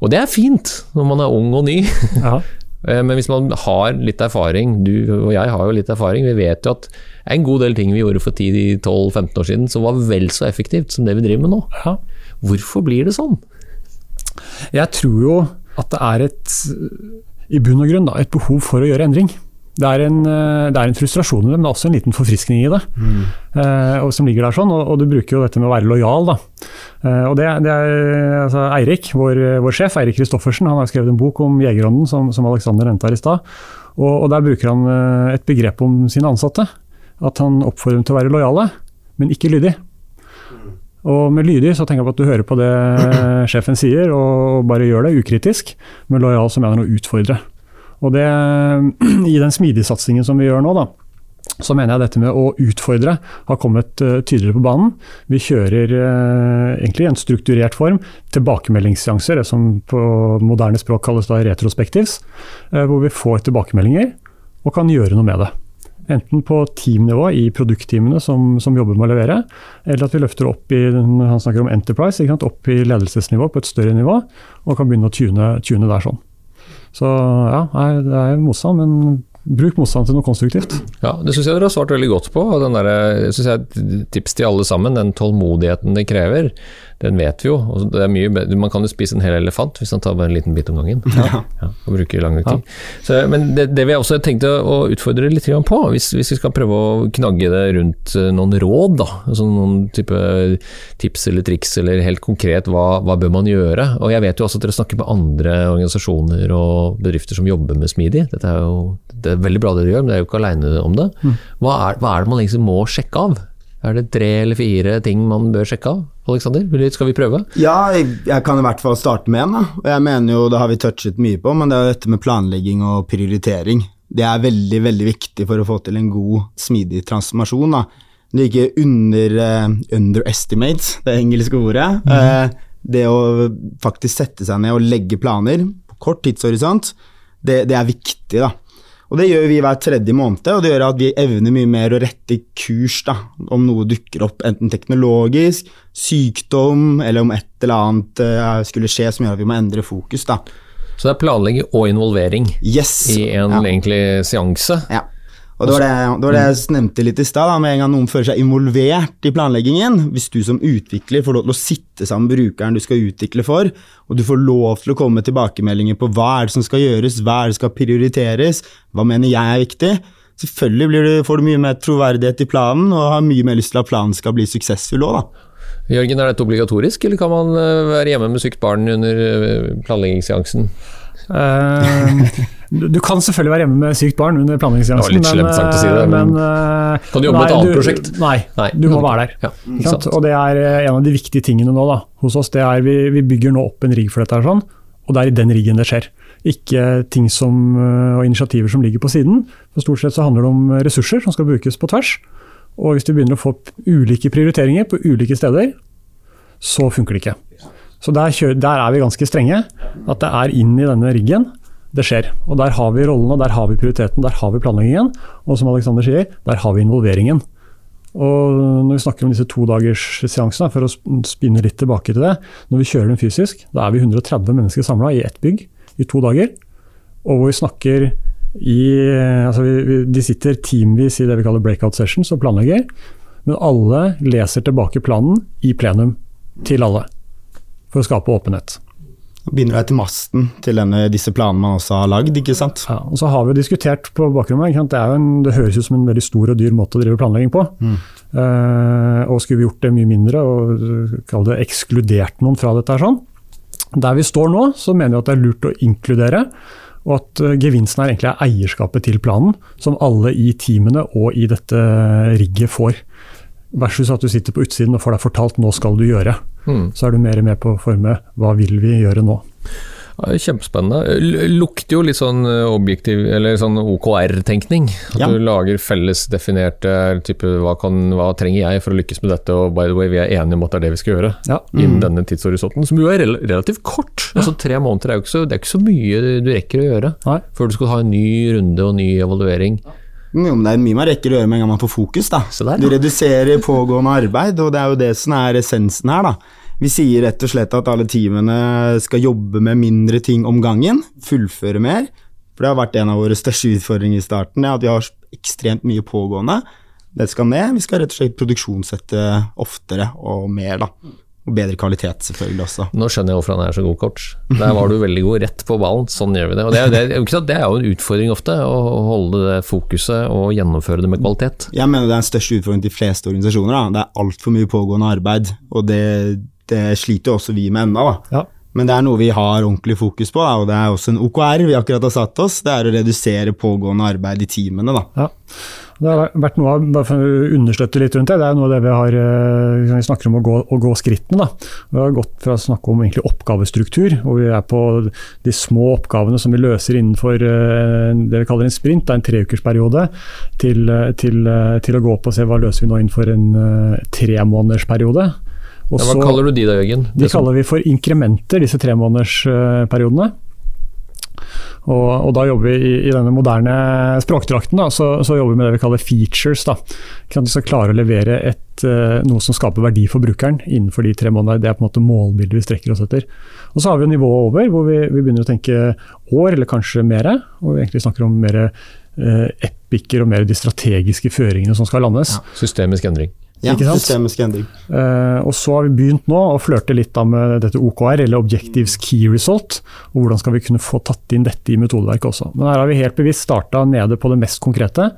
Og det er fint når man er ung og ny. Ja. Eh, Men hvis man har litt erfaring, du og jeg har jo litt erfaring, vi vet jo at en god del ting vi gjorde for 10-12-15 år siden som var vel så effektivt som det vi driver med nå. Ja. Hvorfor blir det sånn? Jeg tror jo at det er et, i bunn og grunn, da, et behov for å gjøre endring. Det er, en, eh, det er en frustrasjon i det, men det er også en liten forfriskning i det. Eh, og som ligger der sånn, og, og du bruker jo dette med å være lojal. Da. Eh, og det, det er altså, Eirik, vår, vår sjef, Eirik Kristoffersen, han har skrevet en bok om jegerånden, som, som Alexander nevnte her i stad. Og, og der bruker han eh, et begrep om sine ansatte. At han oppfordrer dem til å være lojale, men ikke lydig. Og med lydig så tenker jeg på at du hører på det sjefen sier, og bare gjør det ukritisk. Men lojal så mener jeg å utfordre. Og det, i den smidigsatsingen som vi gjør nå, da, så mener jeg dette med å utfordre har kommet eh, tydeligere på banen. Vi kjører eh, egentlig i en strukturert form tilbakemeldingsseanser, det som på moderne språk kalles da retrospektivs, eh, hvor vi får tilbakemeldinger og kan gjøre noe med det. Enten på teamnivå i produktteamene som, som jobber med å levere, eller at vi løfter opp i han snakker om enterprise, sant? opp i ledelsesnivå på et større nivå, og kan begynne å tune, tune der sånn. Så ja, det er motstand, men bruk motstand til noe konstruktivt. Ja, Det syns jeg dere har svart veldig godt på. og den der, synes jeg tips til alle sammen. Den tålmodigheten det krever, den vet vi jo. og det er mye, bedre- man kan jo spise en hel elefant hvis man tar bare en liten bit om gangen. Ja. og bruker lang tid. tid. Så, men det, det vi også tenkte å utfordre litt på, hvis, hvis vi skal prøve å knagge det rundt eh, noen råd, da, altså noen type tips eller triks, eller helt konkret hva, hva bør man gjøre? Og Jeg vet jo også at dere snakker med andre organisasjoner og bedrifter som jobber med smidig. Dette er jo det veldig bra det dere gjør, men dere er jo ikke alene om det. Hva er, hva er det man liksom må sjekke av? Er det tre eller fire ting man bør sjekke av? Alexander, skal vi prøve? Ja, jeg, jeg kan i hvert fall starte med en. Og jeg mener jo, Det har vi touchet mye på, men det er jo dette med planlegging og prioritering. Det er veldig veldig viktig for å få til en god, smidig transformasjon. da. Det er ikke under, uh, underestimate, det engelske ordet. Eh, det å faktisk sette seg ned og legge planer på kort tidshorisont, det, det er viktig. da. Og Det gjør vi hver tredje måned, og det gjør at vi evner mye mer å rette kurs da, om noe dukker opp, enten teknologisk, sykdom, eller om et eller annet eh, skulle skje som gjør at vi må endre fokus. da. Så det er planlegging og involvering Yes! i en ja. egentlig seanse. Ja. Og det var det, det var det jeg nevnte litt i stad. Med en gang noen føler seg involvert i planleggingen, hvis du som utvikler får lov til å sitte sammen med brukeren du skal utvikle for, og du får lov til å komme med tilbakemeldinger på hva er det som skal gjøres, hva er det som skal prioriteres, hva mener jeg er viktig, selvfølgelig blir du, får du mye mer troverdighet i planen, og har mye mer lyst til at planen skal bli suksessfull òg, da. Jørgen, er dette obligatorisk, eller kan man eh, være hjemme med sykt barn under eh, planleggingsseansen? Eh, du kan selvfølgelig være hjemme med sykt barn under planleggingsseansen, si men, men- eh, Kan du jobbe med et annet prosjekt? Nei, Nei, du må være der. Ja? Og det er eh, en av de viktige tingene nå da, hos oss. det er Vi, vi bygger nå opp en rigg for dette, her sånn, og det er i den riggen det skjer. Ikke ting som, eh, og initiativer som ligger på siden. For Stort sett så handler det om ressurser som skal brukes på tvers. Og hvis du begynner å få ulike prioriteringer på ulike steder, så funker det ikke. Så der, der er vi ganske strenge. At det er inn i denne riggen det skjer. Og der har vi rollene, der har vi prioriteten, der har vi planleggingen. Og som Alexander sier, der har vi involveringen. Og når vi snakker om disse todagersseansene, for å spinne litt tilbake til det. Når vi kjører den fysisk, da er vi 130 mennesker samla i ett bygg i to dager. Og hvor vi snakker i altså vi, vi, De sitter teamvis i det vi kaller breakout sessions og planlegger. Men alle leser tilbake planen i plenum til alle. For å skape åpenhet. Begynner det til masten til denne, disse planene man også har lagd, ikke sant. Ja, og så har vi diskutert på bakrommet. Det, er jo en, det høres ut som en veldig stor og dyr måte å drive planlegging på. Eh, og skulle vi gjort det mye mindre og uh, kall det ekskludert noen fra dette her sånn. Der vi står nå, så mener vi at det er lurt å inkludere. Og at uh, gevinsten her egentlig er eierskapet til planen, som alle i teamene og i dette rigget får. Versus at du sitter på utsiden og får deg fortalt 'nå skal du gjøre'. Mm. Så er du mer med på å forme 'hva vil vi gjøre nå'? Ja, Kjempespennende. L- Lukter jo litt sånn eh, objektiv, eller sånn OKR-tenkning. At Ja. du lager felles definerte type hva, kan, hva trenger jeg for å lykkes med dette, og by the way, vi er enige om at det er det vi skal gjøre. Ja. Innen denne tidshorisonten, som jo er rel relativt kort. Altså Tre måneder er jo ikke så, det er ikke så mye du rekker å gjøre Nei. før du skal ha en ny runde og ny evaluering. Mm, Jo, men det er mye man rekker å gjøre med en gang man får fokus. da. Der, Du reduserer pågående arbeid, og det er jo det som er essensen her. da. Vi sier rett og slett at alle teamene skal jobbe med mindre ting om gangen, fullføre mer. For det har vært en av våre største utfordringer i starten, er at vi har ekstremt mye pågående. Det skal ned. Vi skal rett og slett produksjonssette oftere og mer, da. Og bedre kvalitet, selvfølgelig også. Nå skjønner jeg hvorfor han er så god coach. Der var du veldig god, rett på ballen. Sånn gjør vi det. Og det, er, det, er, det er jo en utfordring ofte, å holde det fokuset og gjennomføre det med kvalitet. Jeg mener det er den største utfordringen til de fleste organisasjoner. Da. Det er altfor mye pågående arbeid, og det, det sliter jo også vi med ennå. Ja. Men det er noe vi har ordentlig fokus på, da, og det er også en OKR vi akkurat har satt oss. Det er å redusere pågående arbeid i teamene. da. Ja. Det har vært noe av, bare for å understøtte litt rundt det, det er noe av det vi har eh, Vi snakker om å gå, å gå skrittene. da. Vi har gått fra å snakke om egentlig oppgavestruktur, hvor vi er på de små oppgavene som vi løser innenfor eh, det vi kaller en sprint, det er en treukersperiode, til, eh, til, til å gå opp og se hva løser vi nå innenfor en tremånedersperiode. Ja, hva kaller du de da, Jørgen? de kaller vi for inkrementer, disse tremånedersperiodene. Og, og da jobber vi i, i denne moderne språkdrakten, da, så, så jobber vi med det vi kaller features. Da. Vi skal klare å levere et, eh, noe som skaper verdi for brukeren innenfor de tre månedene. Det er på en måte målbildet vi strekker oss etter. Og så har vi nivået over, hvor vi, vi begynner å tenke år, eller kanskje mer. Og vi egentlig snakker om mer eh, epiker og mer de strategiske føringene som skal landes. Systemisk endring. Ja, Ikke sant? Systemisk endring. Uh, og så har vi begynt nå å flørte litt da med dette OKR, eller Objectives Key Result. Og hvordan skal vi kunne få tatt inn dette i metodeverket også. Men her har vi helt bevisst starta nede på det mest konkrete,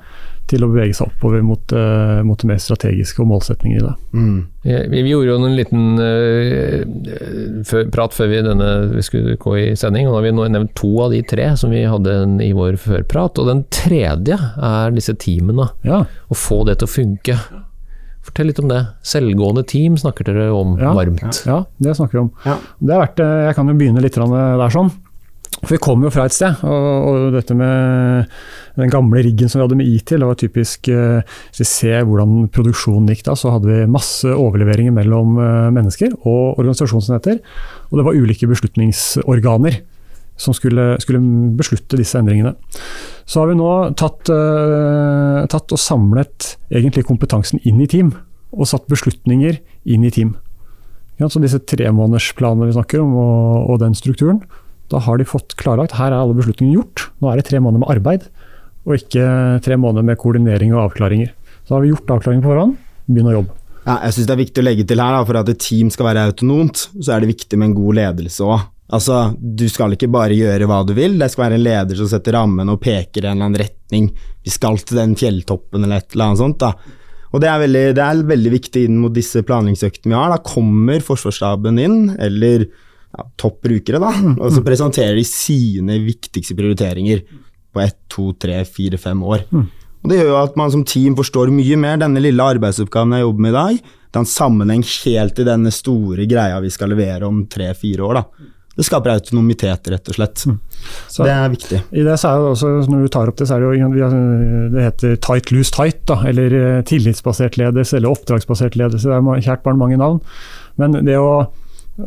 til å bevege seg oppover mot, uh, mot det mer strategiske og målsetninger i det. Mm. Ja, Vi, gjorde jo en liten uh, før, prat før vi, denne, vi skulle gå i sending, og nå har vi nå nevnt to av de tre som vi hadde en, i vår førprat. Og den tredje er disse teamene. Ja, Å få det til å funke. Fortell litt om det. Selvgående team snakker dere om Ja. varmt. ja det snakker vi om. Ja. Det har vært, jeg kan jo begynne litt der sånn. For Vi kommer jo fra et sted, og, og dette med den gamle riggen som vi hadde med IT, det var typisk eh, Hvis vi ser hvordan produksjonen gikk da, så hadde vi masse overleveringer mellom eh, mennesker og organisasjonsenheter. Og det var ulike beslutningsorganer som skulle, skulle beslutte disse endringene. Så har vi nå tatt, uh, tatt og samlet kompetansen inn i team, og satt beslutninger inn i team. Ja, så disse tremånedersplanene vi snakker om, og, og den strukturen, da har de fått klarlagt her er alle beslutningene gjort. Nå er det tre måneder med arbeid, og ikke tre måneder med koordinering og avklaringer. Så har vi gjort avklaringen på forhånd, begynn å jobbe. Ja, jeg synes det er viktig å legge til her, da, for at et team skal være autonomt, så er det viktig med en god ledelse òg. Altså, du skal ikke bare gjøre hva du vil, det skal være en leder som setter rammen og peker i en eller annen retning. Vi skal til den fjelltoppen eller et eller annet sånt. da. Og det er, veldig, det er veldig viktig inn mot disse planleggingsøktene vi har. Da kommer Forsvarsstaben inn, eller ja, toppbrukere, da, og så presenterer de sine viktigste prioriteringer på ett, to, tre, fire, fem år. Og Det gjør jo at man som team forstår mye mer. Denne lille arbeidsoppgaven jeg jobber med i dag, det er en sammenheng helt i denne store greia vi skal levere om tre-fire år. da. Det skaper autonomitet, rett og slett. Så- det er viktig. I det så er det også, Når du tar opp det, så er det jo det heter tight, loose, tight. Da, eller eh, tillitsbasert ledelse, eller oppdragsbasert ledelse. Det er kjært barn mange navn. Men det å,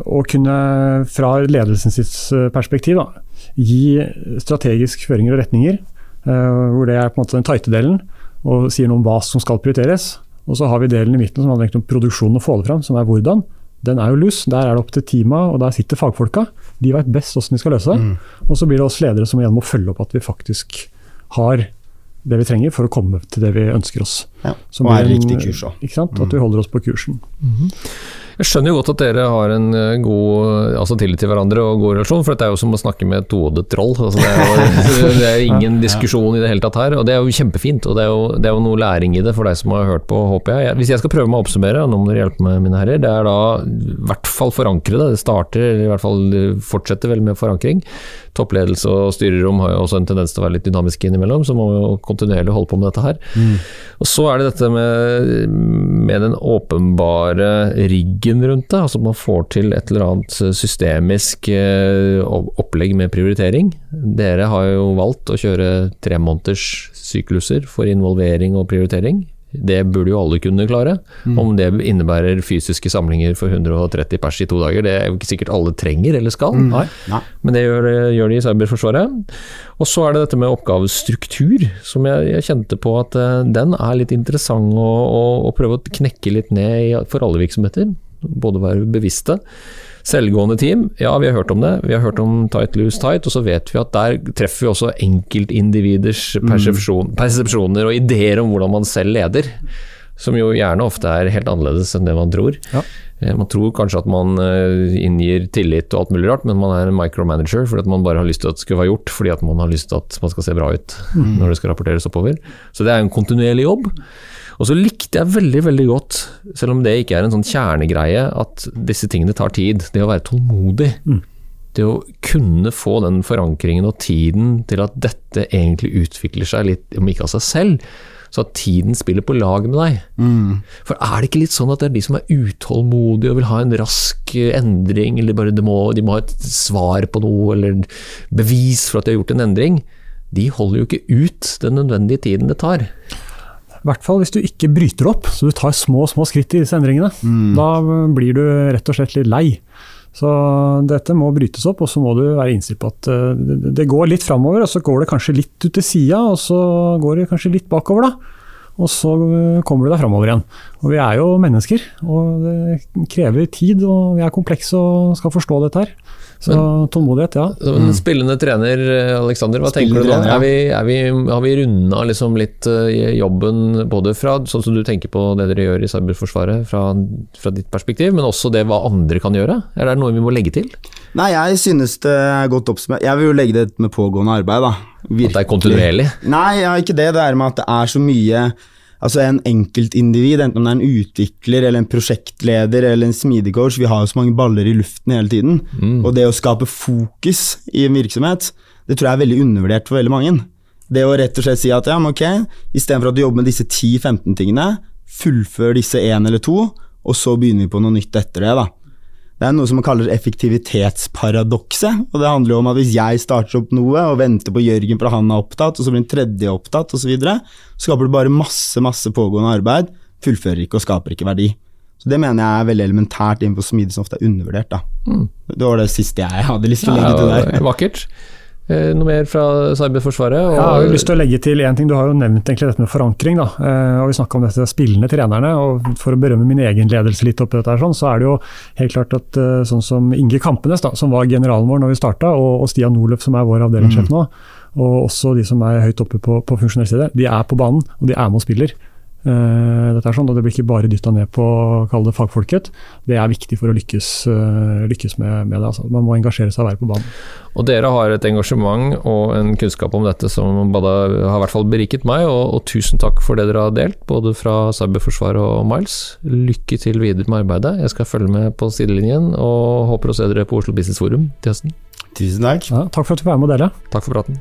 å kunne, fra ledelsens eh, perspektiv, da, gi strategisk føringer og retninger, eh, hvor det er på en måte den tighte delen, og sier noe om hva som skal prioriteres. Og så har vi delen i midten som handler om produksjonen og få det fram, som er hvordan. Den er jo lus. der er det opp til teama, og der sitter fagfolka. De vet best hvordan de skal løse det. Og så blir det oss ledere som igjen må følge opp at vi faktisk har det vi trenger for å komme til det vi ønsker oss. Ja. Og er en- riktig kurs òg. Ikke sant? At vi holder oss på kursen. Jeg skjønner jo godt at dere har en eh, god altså tillit til hverandre og god relasjon, for dette er jo som å snakke med et tohodet troll. Altså det, er jo, det er ingen diskusjon i det hele tatt her, og det er jo kjempefint. Og det er jo, det er jo noe læring i det for deg som har hørt på, håper jeg. Hvis jeg skal prøve meg å oppsummere, og nå må dere hjelpe meg, mine herrer, det er da i hvert fall forankre det. Det starter, eller i hvert fall fortsetter vel med forankring. Toppledelse og styrerom har jo også en tendens til å være litt dynamiske innimellom, så må vi jo kontinuerlig holde på med dette her. Og så er det dette med, med den åpenbare riggen rundt det. Altså man får til et eller annet systemisk eh, opplegg med prioritering. Dere har jo valgt å kjøre tre måneders sykluser for involvering og prioritering. Det burde jo alle kunne klare. Mm. Om det innebærer fysiske samlinger for 130 pers i to dager, det er jo ikke sikkert alle trenger eller skal. Mm. Men det gjør, gjør, de i Cyberforsvaret. Og så er det dette med oppgavestruktur, som jeg, jeg kjente på at uh, den er litt interessant å, å, å, prøve å knekke litt ned i, for alle virksomheter. Både være bevisste. Selvgående team, ja vi har hørt om det. Vi har hørt om tight, loose, tight, og så vet vi at der treffer vi også enkeltindividers persepsjon, persepsjoner og ideer om hvordan man selv leder. Som jo gjerne ofte er helt annerledes enn det man tror. Ja. Eh, man tror kanskje at man eh, inngir tillit og alt mulig rart, men man er en micromanager fordi at man bare har lyst til at det skal være gjort, fordi at man har lyst til at man skal se bra ut mm. når det skal rapporteres oppover. Så det er en kontinuerlig jobb. Og så likte jeg veldig veldig godt, selv om det ikke er en sånn kjernegreie, at disse tingene tar tid. Det å være tålmodig. Mm. Det å kunne få den forankringen og tiden til at dette egentlig utvikler seg litt, om ikke av seg selv, så at tiden spiller på lag med deg. Mm. For er det ikke litt sånn at det er de som er utålmodige og vil ha en rask endring, eller bare de må, de må ha et svar på noe, eller bevis for at de har gjort en endring, de holder jo ikke ut den nødvendige tiden det tar. I hvert fall hvis du ikke bryter opp, så du tar små små skritt i disse endringene. Mm. Da blir du rett og slett litt lei. Så dette må brytes opp, og så må du være innstilt på at eh, det går litt framover, og så går det kanskje litt ut til sida, og så går det kanskje litt bakover, da. Og så eh, kommer du deg framover igjen. Og vi er jo mennesker, og det krever tid, og vi er komplekse og skal forstå dette her. Så men, tålmodighet, ja. Mm. spillende trener, Aleksander, hva tenker du nå? Er vi, er vi, har vi runda liksom litt uh, jobben både fra sånn som du tenker på det dere gjør i Cyberforsvaret, fra, fra, ditt perspektiv, men også det hva andre kan gjøre? Er det noe vi må legge til? Nei, jeg synes det er godt oppsummert. Jeg vil jo legge det med pågående arbeid, da. Virkelig. At det er kontinuerlig? Nei, ja, ikke det. Det er med at det er så mye altså en enkeltindivid, enten om det er en utvikler eller en prosjektleder eller en smidig coach, vi har jo så mange baller i luften hele tiden. Mm. Og det å skape fokus i en virksomhet, det tror jeg er veldig undervurdert for veldig mange. Det å rett og slett si at ja, men ok, istedenfor at du jobber med disse 10-15 tingene, fullfør disse én eller to, og så begynner vi på noe nytt etter det. da. Det er noe som man kaller effektivitetsparadokset. og Det handler jo om at hvis jeg starter opp noe og venter på Jørgen fordi han er opptatt, og så blir en tredje opptatt osv., skaper du bare masse masse pågående arbeid, fullfører ikke og skaper ikke verdi. Så Det mener jeg er veldig elementært innenfor smidig som ofte er undervurdert. da. Mm. Det var det siste jeg hadde lyst til å legge til der. Vakkert. Eh, noe mer fra Cyberforsvaret? Og... Ja, jeg har lyst til å legge til én ting. Du har jo nevnt egentlig dette med forankring. Da. Eh, og Vi snakka om dette spillende trenerne. og For å berømme min egen ledelse litt oppi dette, sånn, så er det jo helt klart at eh, sånn som Inge Kampenes, da, som var generalen vår når vi starta, og, og Stian Nordløf, som er vår avdelingssjef mm. nå, og også de som er høyt oppe på, på funksjonærstedet, de er på banen og de er med og spiller. Uh, dette er sånn, og Det blir ikke bare dytta ned på kall det fagfolket. Det er viktig for å lykkes, uh, lykkes med, med, det. Altså. Man må engasjere seg og være på banen. Og Dere har et engasjement og en kunnskap om dette som både har i hvert fall beriket meg, og, og, tusen takk for det dere har delt, både fra Cyberforsvaret og Miles. Lykke til videre med arbeidet. Jeg skal følge med på sidelinjen, og håper å se dere på Oslo Business Forum til høsten. Tusen takk. Ja, takk for at du var med og dele. Takk for praten.